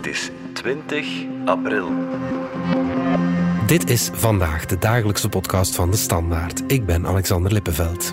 Het is 20 april. Dit is vandaag de dagelijkse podcast van de Standaard. Ik ben Alexander Lippenveld.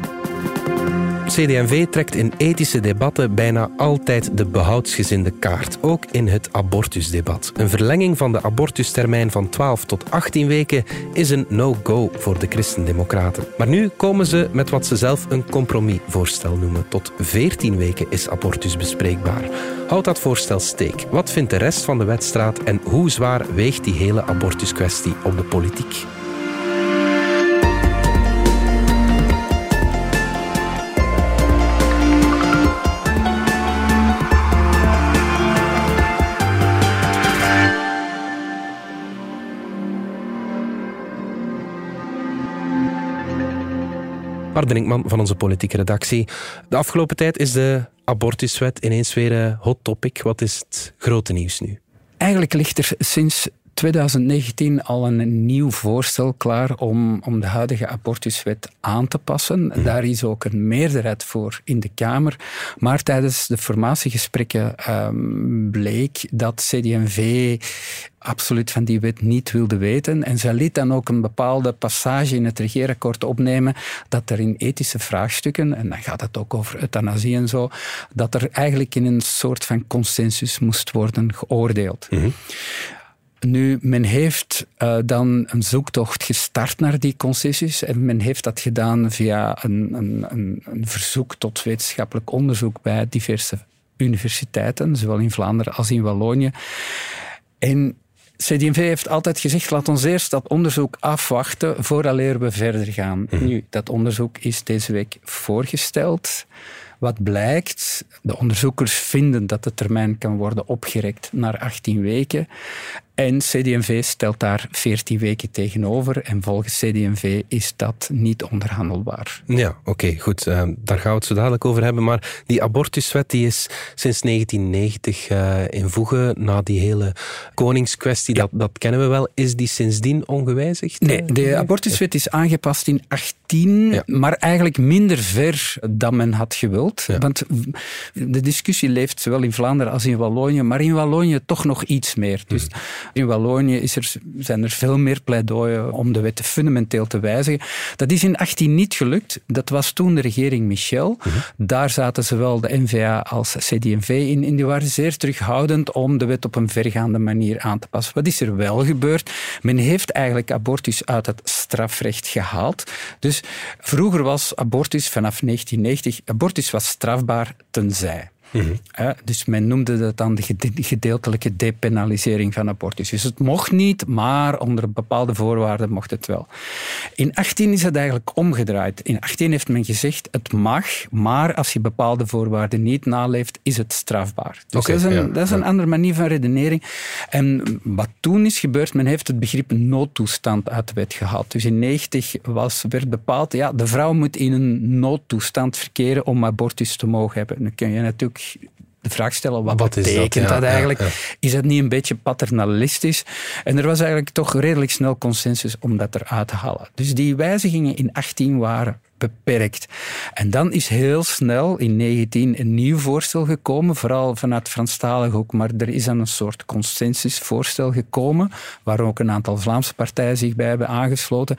CD&V trekt in ethische debatten bijna altijd de behoudsgezinde kaart, ook in het abortusdebat. Een verlenging van de abortustermijn van 12 tot 18 weken is een no-go voor de christendemocraten. Maar nu komen ze met wat ze zelf een compromisvoorstel noemen. Tot 14 weken is abortus bespreekbaar. Houdt dat voorstel steek? Wat vindt de rest van de wedstraat en hoe zwaar weegt die hele abortuskwestie op de politiek? Bart Brinkman van onze politieke redactie. De afgelopen tijd is de abortuswet ineens weer een eh, hot topic. Wat is het grote nieuws nu? Eigenlijk ligt er sinds 2019 al een nieuw voorstel klaar om, om de huidige abortuswet aan te passen. Mhm. Daar is ook een meerderheid voor in de Kamer. Maar tijdens de formatiegesprekken um, bleek dat CD&V absoluut van die wet niet wilde weten. En zij liet dan ook een bepaalde passage in het regeerakkoord opnemen dat er in ethische vraagstukken, en dan gaat het ook over euthanasie en zo, dat er eigenlijk in een soort van consensus moest worden geoordeeld. Mm nu, men heeft uh, dan een zoektocht gestart naar die concessies en men heeft dat gedaan via een, een, een, een verzoek tot wetenschappelijk onderzoek bij diverse universiteiten, zowel in Vlaanderen als in Wallonië. En CD&V heeft altijd gezegd, laat ons eerst dat onderzoek afwachten vooraleer we verder gaan. Mhm. Nu, dat onderzoek is deze week voorgesteld. Wat blijkt, de onderzoekers vinden dat de termijn kan worden opgerekt naar 18 weken. En CD&V stelt daar 14 weken tegenover. En volgens CD&V is dat niet onderhandelbaar. Ja, oké, goed. Uh, daar gaan we het zo dadelijk over hebben. Maar die abortuswet die is sinds 1990 uh, eh, in voegen. Na die hele koningskwestie, dat, dat kennen we wel. Is die sindsdien ongewijzigd? Nee, de abortuswet is aangepast in 18, maar eigenlijk minder ver dan men had gewild. Want de discussie leeft zowel in Vlaanderen als in Wallonië, maar in Wallonië toch nog iets meer. Dus hmm. In Wallonië is er, zijn er veel meer pleidooien om de wet fundamenteel te wijzigen. Dat is in 18 niet gelukt. Dat was toen de regering Michel. Mhm. Daar zaten zowel de NVA als CD&V in. En die waren zeer terughoudend om de wet op een vergaande manier aan te passen. Wat is er wel gebeurd? Men heeft eigenlijk abortus uit het strafrecht gehaald. Dus vroeger was abortus vanaf 1990, abortus was strafbaar tenzij. Mm dus men noemde dat dan de gedeeltelijke depenalisering van abortus. Dus het mocht niet, maar onder bepaalde voorwaarden mocht het wel. In 18 is het eigenlijk omgedraaid. In 18 heeft men gezegd, het mag, maar als je bepaalde voorwaarden niet naleeft, is het strafbaar. Dus dat is, een, dat is een andere manier van redenering. En wat toen is gebeurd, men heeft het begrip noodtoestand uit de wet gehaald. Dus in 90 was, werd bepaald, ja, de vrouw moet in een noodtoestand verkeren om abortus te mogen hebben. Dan kun je natuurlijk de vraag stellen, wat, wat betekent dat, eigenlijk? Is het niet een beetje paternalistisch? En er was eigenlijk toch redelijk snel consensus om dat eruit te halen. Dus die wijzigingen in 18 waren beperkt. En dan is heel snel in 19 een nieuw voorstel gekomen, vooral vanuit Franstalig ook, maar er is dan een soort consensusvoorstel gekomen, waar ook een aantal Vlaamse partijen zich bij hebben aangesloten.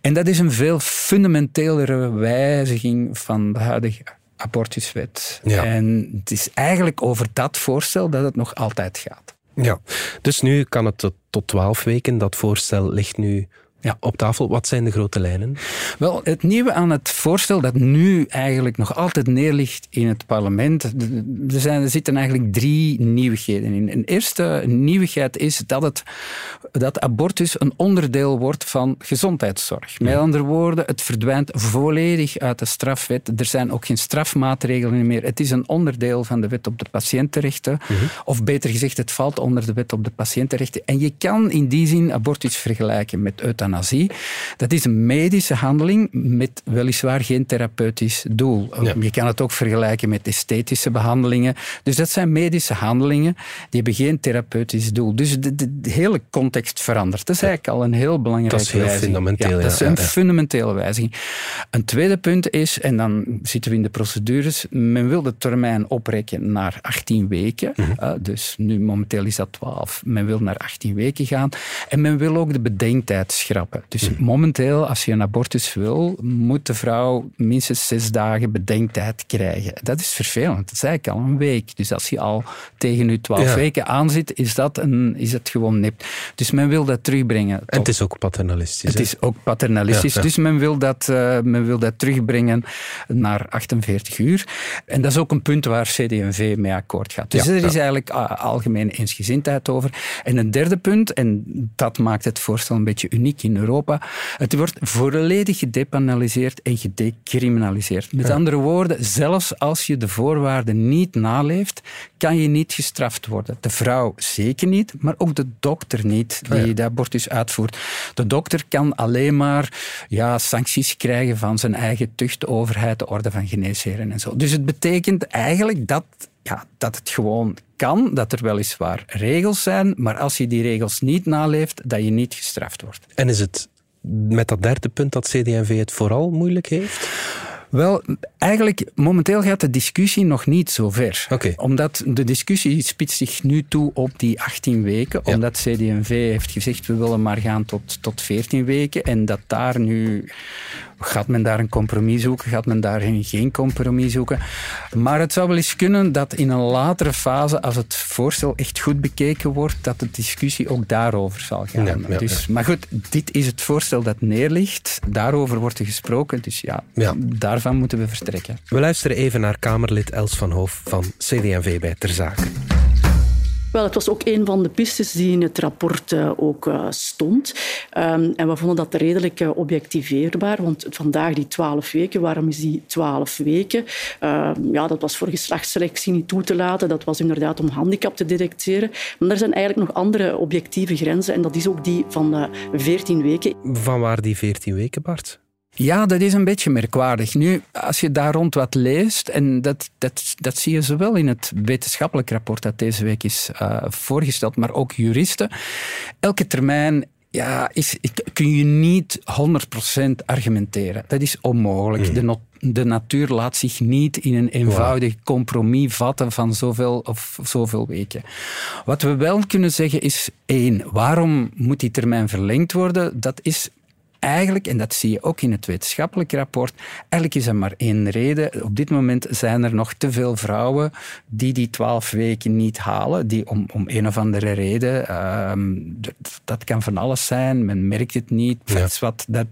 En dat is een veel fundamentelere wijziging van de huidige abortuswet. En het is eigenlijk over dat voorstel dat het nog altijd gaat. Ja, dus nu kan het tot twaalf weken. Dat voorstel ligt nu ja. op tafel. Wat zijn de grote lijnen? Wel, het nieuwe aan het voorstel dat nu eigenlijk nog altijd neerligt in het parlement, er, zijn, er zitten eigenlijk drie nieuwigheden in. Een eerste nieuwigheid is dat, het, dat abortus een onderdeel wordt van gezondheidszorg. Met andere woorden, het verdwijnt volledig uit de strafwet. Er zijn ook geen strafmaatregelen meer. Het is een onderdeel van de wet op de patiëntenrechten. Mhm. Of beter gezegd, het valt onder de wet op de patiëntenrechten. En je kan in die zin abortus vergelijken met euthanasie euthanasie. Dat is een medische handeling met weliswaar geen therapeutisch doel. Je kan het ook vergelijken met esthetische behandelingen. Dus dat zijn medische handelingen die hebben geen therapeutisch doel. Dus de, de, hele context verandert. Dat is eigenlijk al een heel belangrijke wijziging. Dat is heel fundamenteel. Ja, dat is een fundamentele wijziging. Een tweede punt is, en dan zitten we in de procedures, men wil de termijn oprekken naar 18 weken. Mhm. dus nu momenteel is dat 12. Men wil naar 18 weken gaan. En men wil ook de bedenktijd schrappen. Dus mhm. momenteel, als je een abortus wil, moet de vrouw minstens zes dagen bedenktijd krijgen. Dat is vervelend. Dat is eigenlijk al een week. Dus als je al tegen je 12 weken aanzit, is, dat een, is het gewoon nip. Dus men wil dat terugbrengen. En het is ook paternalistisch. Het is ook paternalistisch. Dus men wil, dat, uh, men wil dat terugbrengen naar 48 uur. En dat is ook een punt waar CD&V mee akkoord gaat. Dus er is eigenlijk uh, algemeen eensgezindheid over. En een derde punt, en dat maakt het voorstel een beetje uniek in Europa, het wordt volledig gedepanaliseerd en gedecriminaliseerd. Met andere woorden, zelfs als je de voorwaarden niet naleeft, kan je niet gestraft worden. De vrouw zeker niet, maar ook de dokter niet die oh de abortus uitvoert. De dokter kan alleen maar ja, sancties krijgen van zijn eigen tuchtoverheid, de orde van geneesheren en zo. Dus het betekent eigenlijk dat ja, dat het gewoon kan, dat er weliswaar regels zijn, maar als je die regels niet naleeft, dat je niet gestraft wordt. En is het met dat derde punt dat CD&V het vooral moeilijk heeft? Wel, eigenlijk momenteel gaat de discussie nog niet zo ver. Okay. Omdat de discussie spitst zich nu toe op die 18 weken. Omdat CD&V heeft gezegd, we willen maar gaan tot, tot 14 weken. En dat daar nu Gaat men daar een compromis zoeken? Gaat men daar geen compromis zoeken? Maar het zou wel eens kunnen dat in een latere fase, als het voorstel echt goed bekeken wordt, dat de discussie ook daarover zal gaan. dus, Maar goed, dit is het voorstel dat neerligt. Daarover wordt er gesproken. Dus ja, daarvan moeten we vertrekken. We luisteren even naar Kamerlid Els van Hoof van CD&V bij Ter Zake. Wel, het was ook een van de pistes die in het rapport uh, ook uh, stond. Um, en we vonden dat redelijk uh, objectiveerbaar, want vandaag die twaalf weken, waarom is die twaalf weken? Ehm, ja, dat was voor geslachtsselectie niet toe te laten, dat was inderdaad om handicap te detecteren. Maar er zijn eigenlijk nog andere objectieve grenzen en dat is ook die van veertien weken. Van waar die veertien weken, Bart? Ja, dat is een beetje merkwaardig. Nu, als je daar rond wat leest, en dat, dat, dat zie je zowel in het wetenschappelijk rapport dat deze week is uh, voorgesteld, maar ook juristen. Elke termijn ja, is, kun je niet 100% argumenteren. Dat is onmogelijk. Mm. De, de, natuur laat zich niet in een eenvoudig compromis vatten van zoveel of zoveel weken. Wat we wel kunnen zeggen is één, waarom moet die termijn verlengd worden? Dat is eigenlijk, en dat zie je ook in het wetenschappelijk rapport, eigenlijk is er maar één reden. Op dit moment zijn er nog te veel vrouwen die die twaalf weken niet halen, die om, om een of andere reden, ehm, dat kan van alles zijn, men merkt het niet, ja. wat, dat,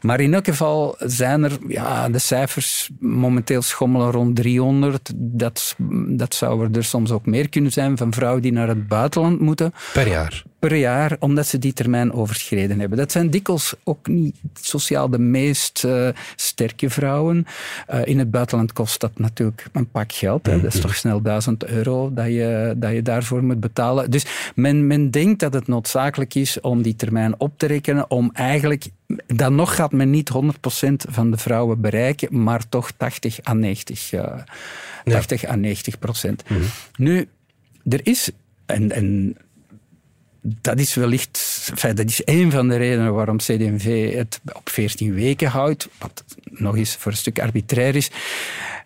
maar in elk geval zijn er, ja, de cijfers momenteel schommelen rond 300, dat, dat zou er soms ook meer kunnen zijn van vrouwen die naar het buitenland moeten. Per jaar? Per jaar, omdat ze die termijn overschreden hebben. Dat zijn dikwijls ook niet sociaal de meest uh, sterke vrouwen. Uh, in het buitenland kost dat natuurlijk een pak geld. Hè. Dat is toch snel duizend euro dat je, dat je daarvoor moet betalen. Dus men, men denkt dat het noodzakelijk is om die termijn op te rekenen, om eigenlijk dan nog gaat men niet 100% van de vrouwen bereiken, maar toch 80 à 90, uh, 80 ja. à 90 procent. Mm -hmm. Nu, er is, en, en dat is wellicht, enfin, dat is een van de redenen waarom CD&V het op 14 weken houdt, wat nog eens voor een stuk arbitrair is.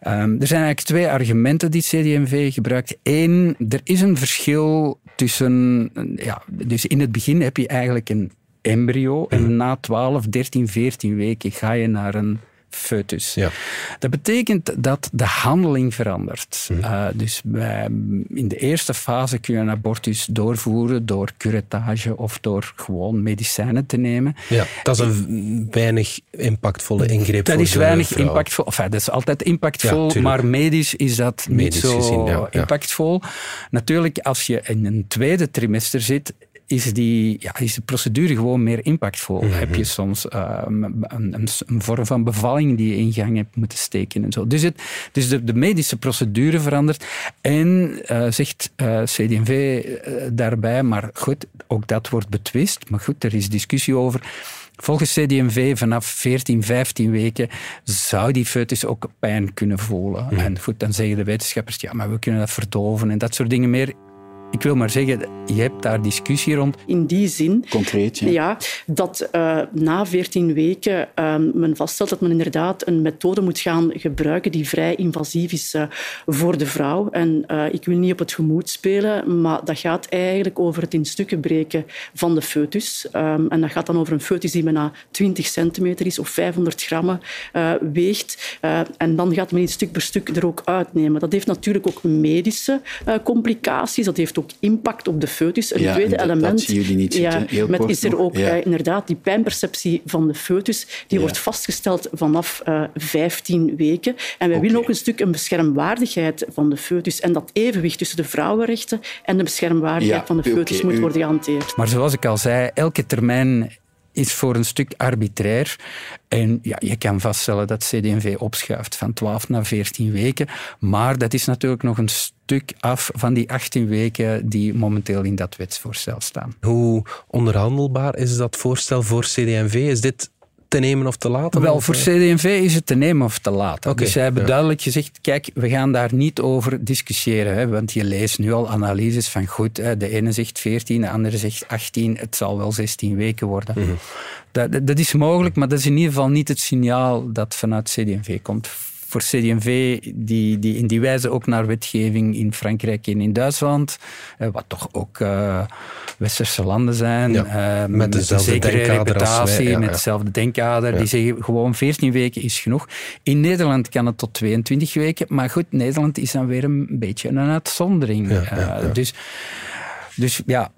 Um, er zijn eigenlijk twee argumenten die CD&V gebruikt. Eén, er is een verschil tussen, ja, dus in het begin heb je eigenlijk een embryo en mhm. na 12, 13, 14 weken ga je naar een foetus. Ja. Dat betekent dat de handeling verandert. Mhm. Uh, dus bij, in de eerste fase kun je een abortus doorvoeren door curettage of door gewoon medicijnen te nemen. Ja, dat is een weinig impactvolle ingreep Dat is weinig impactvol. Enfin, dat is altijd impactvol, maar medisch is dat niet zo impactvol. Natuurlijk, als je in een tweede trimester zit, is, die, ja, is de procedure gewoon meer impactvol. Mhm. Heb je soms ehm, een, een, vorm van bevalling die je in gang hebt moeten steken en zo. Dus, het, dus de, de medische procedure verandert. En uh, zegt uh, eh, CD&V daarbij, maar goed, ook dat wordt betwist. Maar goed, er is discussie over. Volgens CD&V vanaf 14, 15 weken zou die foetus ook pijn kunnen voelen. Mhm. En goed, dan zeggen de wetenschappers, ja, maar we kunnen dat verdoven en dat soort dingen meer. Ik wil maar zeggen, je hebt daar discussie rond. In die zin. Concreet, ja. ja dat uh, na 14 weken uh, men vaststelt dat men inderdaad een methode moet gaan gebruiken die vrij invasief is uh, voor de vrouw. En ik wil niet op het gemoed spelen, maar dat gaat eigenlijk over het in stukken breken van de foetus. Um, en dat gaat dan over een foetus die bijna 20 centimeter is of 500 grammen weegt. en dan gaat men die stuk per stuk er ook uitnemen. Dat heeft natuurlijk ook medische complicaties. Dat heeft ook impact op de foetus. Een tweede element dat zien jullie niet ja, met is er ook uh, inderdaad die pijnperceptie van de foetus. Die wordt vastgesteld vanaf uh, eh, 15 weken. En wij willen ook een stuk een beschermwaardigheid van de foetus. En dat evenwicht tussen de vrouwenrechten en de beschermwaardigheid van de foetus moet worden gehanteerd. Maar zoals ik al zei, elke termijn is voor een stuk arbitrair. En ja, je kan vaststellen dat CD&V opschuift van 12 naar 14 weken. Maar dat is natuurlijk nog een stuk af van die 18 weken die momenteel in dat wetsvoorstel staan. Hoe onderhandelbaar is dat voorstel voor CD&V? Is dit te nemen of te laten? Wel, voor eh? CD&V is het te nemen of te laten. dus zij hebben duidelijk gezegd, kijk, we gaan daar niet over discussiëren. Hè, want je leest nu al analyses van, goed, de ene zegt 14, de andere zegt 18, het zal wel 16 weken worden. Mhm. dat, dat is mogelijk, maar dat is in ieder geval niet het signaal dat vanuit CD&V komt voor CD&V, die, die in die wijze ook naar wetgeving in Frankrijk en in Duitsland, eh, wat toch ook uh, westerse landen zijn, uh, met, dezelfde reputatie, ja, met hetzelfde denkkader, die zeggen gewoon 14 weken is genoeg. In Nederland kan het tot 22 weken, maar goed, Nederland is dan weer een beetje een uitzondering. Dus, dus ja,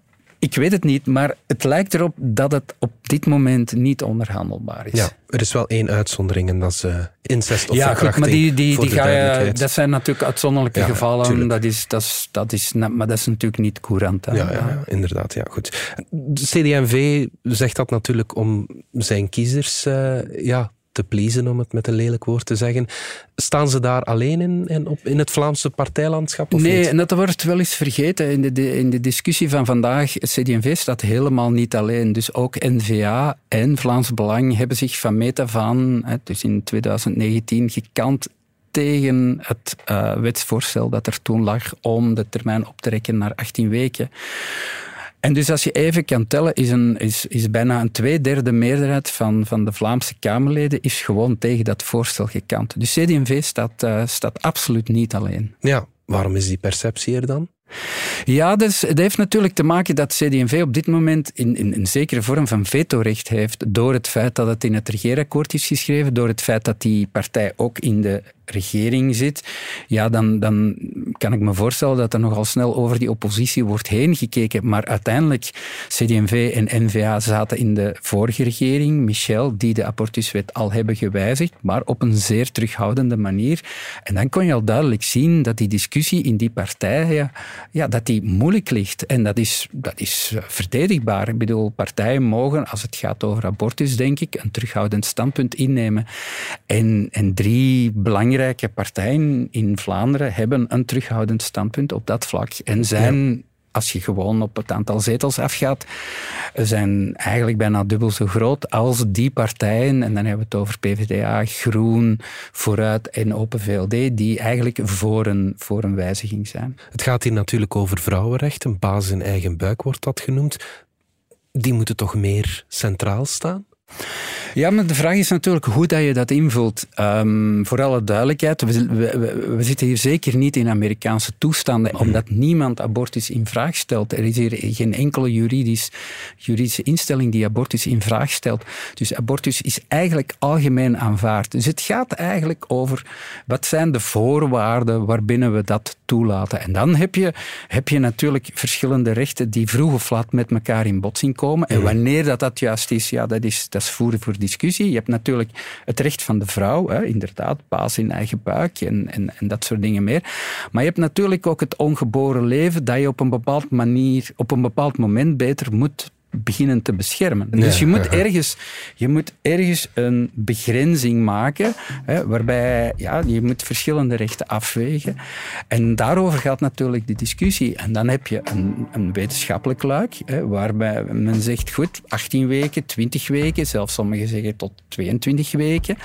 ik weet het niet, maar het lijkt erop dat het op dit moment niet onderhandelbaar is. Ja, er is wel één uitzondering en dat is uh, incest of ja, goed, maar die, die, die ga je, dat zijn natuurlijk uitzonderlijke gevallen. Dat is, dat, is, dat is, maar dat is natuurlijk niet courant. Ja, ja, ja, inderdaad. Ja, goed. De CD&V zegt dat natuurlijk om zijn kiezers uh, ja, te pleasen, om het met een lelijk woord te zeggen. Staan ze daar alleen in, in, op, in het Vlaamse partijlandschap? Of nee, en dat wordt wel eens vergeten. In de, in de discussie van vandaag, CD&V staat helemaal niet alleen. Dus ook N-VA en Vlaams Belang hebben zich van meet af aan, dus in 2019, gekant tegen het uh, wetsvoorstel dat er toen lag om de termijn op te rekken naar 18 weken. En dus als je even kan tellen, is, een, is, is bijna een tweederde meerderheid van, van de Vlaamse Kamerleden is gewoon tegen dat voorstel gekant. Dus CD&V staat, uh, staat absoluut niet alleen. Ja, waarom is die perceptie er dan? Ja, dus, het heeft natuurlijk te maken dat CD&V op dit moment in, in een zekere vorm van vetorecht heeft door het feit dat het in het regeerakkoord is geschreven, door het feit dat die partij ook in de regering zit, ja, dan, dan kan ik me voorstellen dat er nogal snel over die oppositie wordt heen gekeken. Maar uiteindelijk, CD&V en N-VA zaten in de vorige regering, Michel, die de abortuswet al hebben gewijzigd, maar op een zeer terughoudende manier. En dan kon je al duidelijk zien dat die discussie in die partij, ja, dat die moeilijk ligt. En dat is, dat is verdedigbaar. Ik bedoel, partijen mogen, als het gaat over abortus, denk ik, een terughoudend standpunt innemen. En, en drie belangrijke belangrijke partijen in Vlaanderen hebben een terughoudend standpunt op dat vlak. En zijn als je gewoon op het aantal zetels afgaat, zijn eigenlijk bijna dubbel zo groot als die partijen, en dan hebben we het over PvdA, Groen, Vooruit en Open VLD, die eigenlijk voor een, voor een wijziging zijn. Het gaat hier natuurlijk over vrouwenrechten, basis in eigen buik wordt dat genoemd. Die moeten toch meer centraal staan? Ja, maar de vraag is natuurlijk hoe dat je dat invult. Um, voor alle duidelijkheid, we, we, we, zitten hier zeker niet in Amerikaanse toestanden, mhm. omdat niemand abortus in vraag stelt. Er is hier geen enkele juridisch, juridische instelling die abortus in vraag stelt. Dus abortus is eigenlijk algemeen aanvaard. Dus het gaat eigenlijk over wat zijn de voorwaarden waarbinnen we dat toelaten. En dan heb je, heb je natuurlijk verschillende rechten die vroeg of laat met elkaar in botsing komen. En mhm. wanneer dat, dat juist is, ja, dat is, dat is voeren voor discussie. Je hebt natuurlijk het recht van de vrouw, hè, inderdaad, baas in eigen buik en, en, en dat soort dingen meer. Maar je hebt natuurlijk ook het ongeboren leven dat je op een bepaald manier, op een bepaald moment beter moet beginnen te beschermen. Dus je moet, ergens, je moet ergens een begrenzing maken, hè, waarbij ja, je moet verschillende rechten afwegen. En daarover gaat natuurlijk de discussie. En dan heb je een, een wetenschappelijk luik, hè, waarbij men zegt, goed, 18 weken, 20 weken, zelfs sommigen zeggen tot 22 weken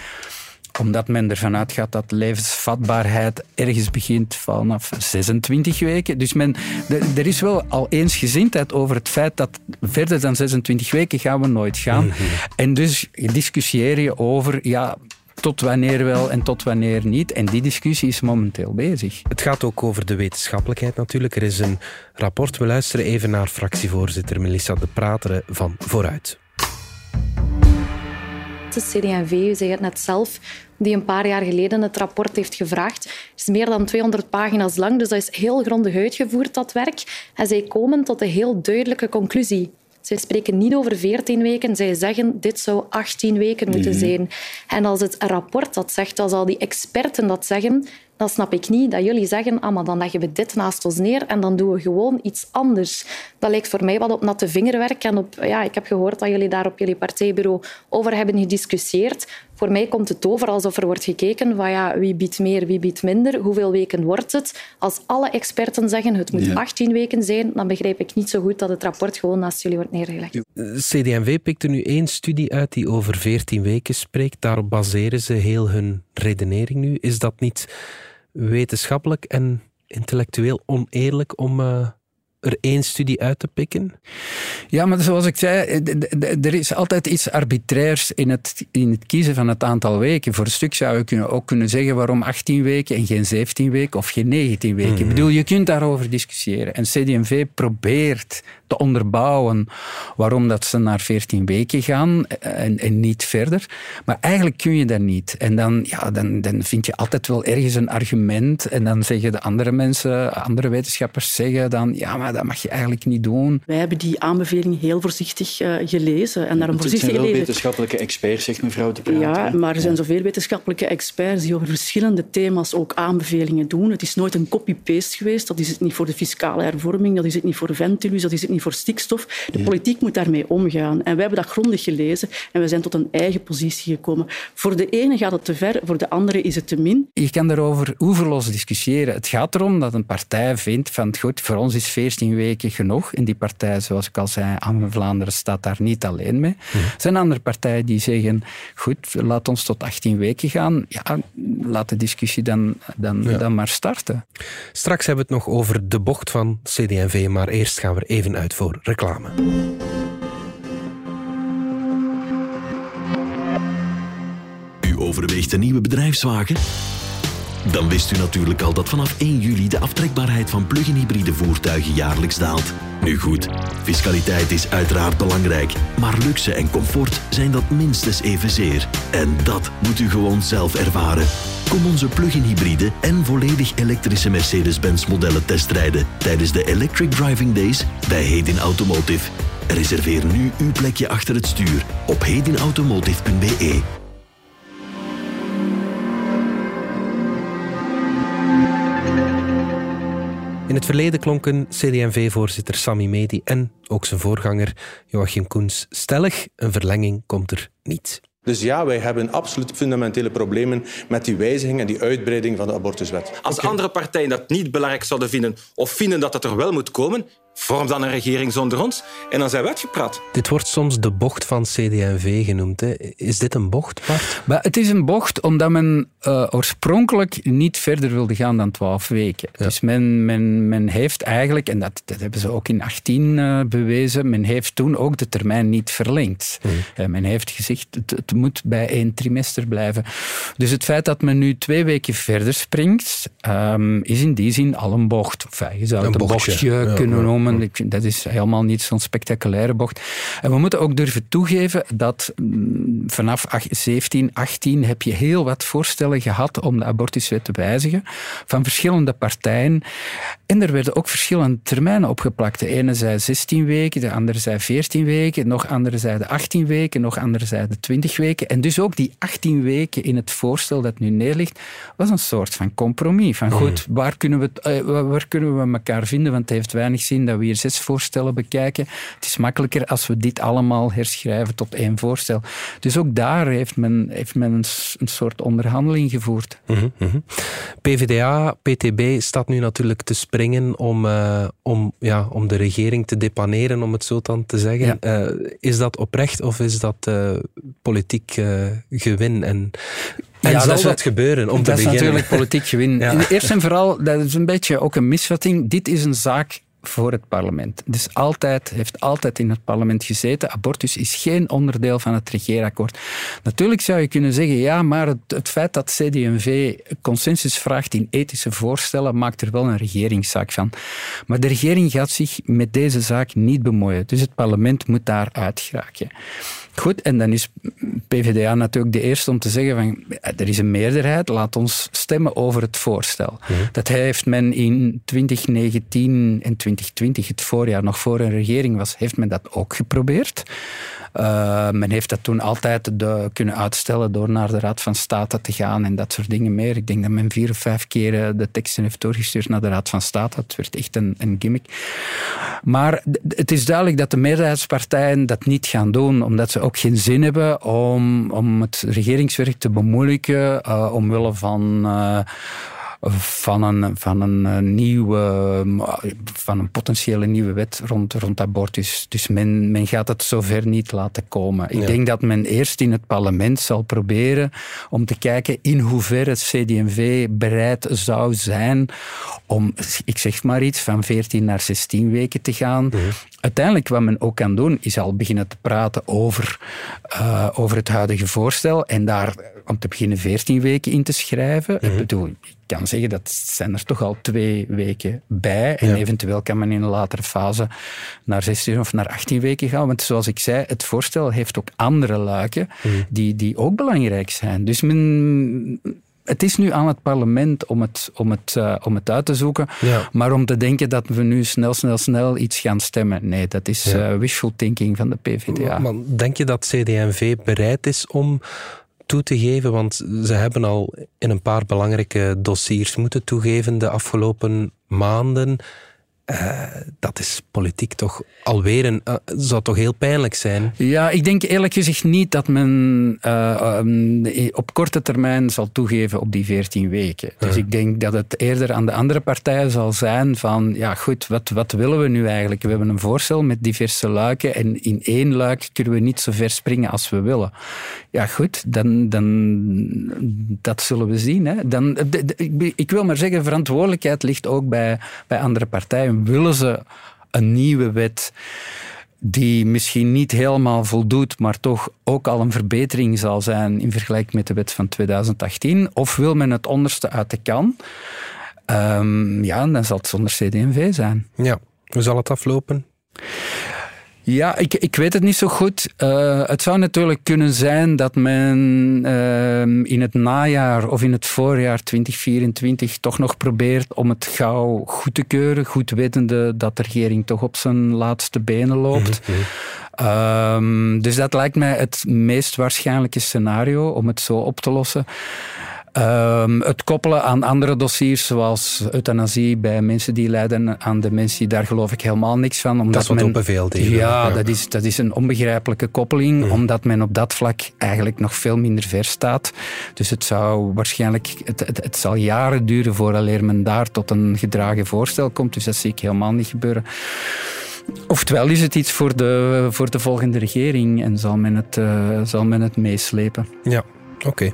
omdat men ervan uitgaat dat levensvatbaarheid ergens begint vanaf 26 weken. Dus men, er is wel al eensgezindheid over het feit dat verder dan 26 weken gaan we nooit gaan. Mhm. En dus discussieer je over, ja, tot wanneer wel en tot wanneer niet. En die discussie is momenteel bezig. Het gaat ook over de wetenschappelijkheid natuurlijk. Er is een rapport. We luisteren even naar fractievoorzitter Melissa de Prateren van Vooruit. De CD&V, u zei het net zelf, die een paar jaar geleden het rapport heeft gevraagd. Het is meer dan 200 pagina's lang, dus dat is heel grondig uitgevoerd, dat werk. En zij komen tot een heel duidelijke conclusie. Zij spreken niet over 14 weken, zij zeggen dit zou 18 weken moeten mhm. zijn. En als het rapport dat zegt, als al die experten dat zeggen, dan snap ik niet dat jullie zeggen, ah, maar dan leggen we dit naast ons neer en dan doen we gewoon iets anders. Dat lijkt voor mij wat op natte vingerwerk. En op, ja, ik heb gehoord dat jullie daar op jullie partijbureau over hebben gediscussieerd. Voor mij komt het over alsof er wordt gekeken van ja, wie biedt meer, wie biedt minder, hoeveel weken wordt het. Als alle experten zeggen het moet 18 weken zijn, dan begrijp ik niet zo goed dat het rapport gewoon naast jullie wordt neergelegd. CD&V pikt er nu één studie uit die over 14 weken spreekt. Daarop baseren ze heel hun redenering nu. Is dat niet wetenschappelijk en intellectueel oneerlijk om uh, er één studie uit te pikken? Ja, maar zoals ik zei, er is altijd iets arbitrairs in het, in het kiezen van het aantal weken. Voor een stuk zou je kunnen, ook kunnen zeggen waarom 18 weken en geen 17 weken of geen 19 weken. Ik mhm. bedoel, je kunt daarover discussiëren. En CD&V probeert te onderbouwen waarom dat ze naar 14 weken gaan en, en, niet verder. Maar eigenlijk kun je dat niet. En dan, ja, dan, dan vind je altijd wel ergens een argument en dan zeggen de andere mensen, andere wetenschappers zeggen dan, ja, maar dat mag je eigenlijk niet doen. Wij hebben die aanbeveling heel voorzichtig uh, gelezen. En daarom voorzichtig zijn wel wetenschappelijke experts, zegt mevrouw de Praat. Ja, maar er zijn zoveel wetenschappelijke experts die over verschillende thema's ook aanbevelingen doen. Het is nooit een copy-paste geweest. Dat is het niet voor de fiscale hervorming, dat is het niet voor Ventilus, dat is het niet voor stikstof. De politiek moet daarmee omgaan. En wij hebben dat grondig gelezen en we zijn tot een eigen positie gekomen. Voor de ene gaat het te ver, voor de andere is het te min. Je kan daarover oeverloos discussiëren. Het gaat erom dat een partij vindt van goed, voor ons is 14 weken genoeg. En die partij, zoals ik al zei, Anne Vlaanderen staat daar niet alleen mee. Er zijn andere partijen die zeggen, goed, laat ons tot 18 weken gaan. Ja, laat de discussie dan, dan, dan maar starten. Straks hebben we het nog over de bocht van CD&V, maar eerst gaan we er even uit voor reclame. U overweegt een nieuwe bedrijfswagen? Dan wist u natuurlijk al dat vanaf 1 juli de aftrekbaarheid van plug-in hybride voertuigen jaarlijks daalt. Nu goed, fiscaliteit is uiteraard belangrijk, maar luxe en comfort zijn dat minstens evenzeer. En dat moet u gewoon zelf ervaren. Kom onze plug-in hybride en volledig elektrische Mercedes-Benz modellen testrijden tijdens de Electric Driving Days bij Hedin Automotive. Reserveer nu uw plekje achter het stuur op hedinautomotive.be. In het verleden klonken CD&V-voorzitter Sami Medi en ook zijn voorganger Joachim Koens stellig. Een verlenging komt er niet. Dus ja, wij hebben absoluut fundamentele problemen met die wijziging en die uitbreiding van de abortuswet. Als andere partijen dat niet belangrijk zouden vinden of vinden dat het er wel moet komen, vorm dan een regering zonder ons en dan zijn we uitgepraat. Dit wordt soms de bocht van CD&V genoemd. Hè. Is dit een bocht, Bart? Maar het is een bocht omdat men uh, oorspronkelijk niet verder wilde gaan dan 12 weken. Dus men, men, men heeft eigenlijk, en dat, dat hebben ze ook in 18 uh, eh, bewezen, men heeft toen ook de termijn niet verlengd. Hmm. Uh, men heeft gezegd, het, het, moet bij één trimester blijven. Dus het feit dat men nu twee weken verder springt, um, is in die zin al een bocht. Enfin, je zou het een, bochtje, bochtje kunnen noemen Dat is helemaal niet zo'n spectaculaire bocht. En we moeten ook durven toegeven dat mm, vanaf 17, 18 heb je heel wat voorstellen gehad om de abortuswet te wijzigen van verschillende partijen. En er werden ook verschillende termijnen opgeplakt. De ene zei 16 weken, de andere zei 14 weken, nog andere zeiden 18 weken, nog andere zeiden 20 weken. En dus ook die 18 weken in het voorstel dat nu neerligt, was een soort van compromis. Van goed, mm. waar kunnen we, eh, waar kunnen we elkaar vinden? Want het heeft weinig zin dat we hier zes voorstellen bekijken. Het is makkelijker als we dit allemaal herschrijven tot één voorstel. Dus ook daar heeft men, heeft men een, een soort onderhandeling gevoerd. Mm -hmm. PvdA, PTB staat nu natuurlijk te springen om, uh, om, ja, om de regering te depaneren, om het zo dan te zeggen. Ja. Uh, is dat oprecht of is dat uh, politiek gewin? En en ja, zal dat, dat gebeuren om te beginnen? Dat is natuurlijk politiek gewin. Ja. Eerst en vooral, dat is een beetje ook een misvatting. Dit is een zaak voor het parlement. Dus altijd, heeft altijd in het parlement gezeten. Abortus is geen onderdeel van het regeerakkoord. Natuurlijk zou je kunnen zeggen, ja, maar het, het feit dat CD&V consensus vraagt in ethische voorstellen, maakt er wel een regeringszaak van. Maar de regering gaat zich met deze zaak niet bemoeien. Dus het parlement moet daar uitgeraken. Goed, en dan is PvdA natuurlijk de eerste om te zeggen van er is een meerderheid, laat ons stemmen over het voorstel. Mhm. Dat heeft men in 2019 en 2020, het voorjaar nog voor een regering was, heeft men dat ook geprobeerd. Uh, men heeft dat toen altijd de, kunnen uitstellen door naar de Raad van State te gaan en dat soort dingen meer. Ik denk dat men vier of vijf keer de teksten heeft doorgestuurd naar de Raad van State. Dat werd echt een, een gimmick. Maar het is duidelijk dat de meerderheidspartijen dat niet gaan doen, omdat ze ook geen zin hebben om, om het regeringswerk te bemoeilijken, uh, omwille van... Uh, van een, van een eh, nieuwe, van een potentiële nieuwe wet rond, rond abortus. Dus men, men gaat het zover niet laten komen. Ik denk dat men eerst in het parlement zal proberen om te kijken in hoeverre het CD&V bereid zou zijn om, ik zeg maar iets, van 14 naar 16 weken te gaan. Mhm. Uiteindelijk wat men ook kan doen, is al beginnen te praten over, uh, over het huidige voorstel en daar om te beginnen 14 weken in te schrijven. Ik mhm. bedoel, ik kan zeggen dat zijn er toch al twee weken bij en eventueel kan men in een latere fase naar 16 of naar 18 weken gaan. Want zoals ik zei, het voorstel heeft ook andere luiken mhm. die, die ook belangrijk zijn. Dus men het is nu aan het parlement om het, om het, uh, om het uit te zoeken. Ja. Maar om te denken dat we nu snel, snel, snel iets gaan stemmen. Nee, dat is ja. uh, wishful thinking van de PvdA. Maar denk je dat CD&V bereid is om toe te geven? Want ze hebben al in een paar belangrijke dossiers moeten toegeven de afgelopen maanden. Uh, dat is politiek toch alweer een. Uh, zou toch heel pijnlijk zijn? Ja, ik denk eerlijk gezegd niet dat men uh, um, op korte termijn zal toegeven op die 14 weken. Dus ik denk dat het eerder aan de andere partijen zal zijn van. Ja, goed, wat, wat willen we nu eigenlijk? We hebben een voorstel met diverse luiken en in één luik kunnen we niet zo ver springen als we willen. Ja, goed, dan. dan dat zullen we zien. Hè. Dan, ik wil maar zeggen, verantwoordelijkheid ligt ook bij, bij andere partijen willen ze een nieuwe wet die misschien niet helemaal voldoet, maar toch ook al een verbetering zal zijn in vergelijking met de wet van 2018? Of wil men het onderste uit de kan? Um, ja, dan zal het zonder CD&V zijn. Ja, hoe zal het aflopen? Ja, ik, ik weet het niet zo goed. Uh, het zou natuurlijk kunnen zijn dat men uh, in het najaar of in het voorjaar 2024 toch nog probeert om het gauw goed te keuren, goed wetende dat de regering toch op zijn laatste benen loopt. Mm -hmm. dus dat lijkt mij het meest waarschijnlijke scenario om het zo op te lossen. Um, het koppelen aan andere dossiers, zoals euthanasie bij mensen die lijden aan dementie, daar geloof ik helemaal niks van. Omdat dat is wat men, ja, ja, Dat, is, dat is een onbegrijpelijke koppeling, mm. omdat men op dat vlak eigenlijk nog veel minder ver staat. Dus het zou waarschijnlijk, het, het, het zal jaren duren voordat men daar tot een gedragen voorstel komt. Dus dat zie ik helemaal niet gebeuren. Oftewel is het iets voor de, voor de volgende regering en zal men het, uh, zal men het meeslepen. Ja, oké. Okay.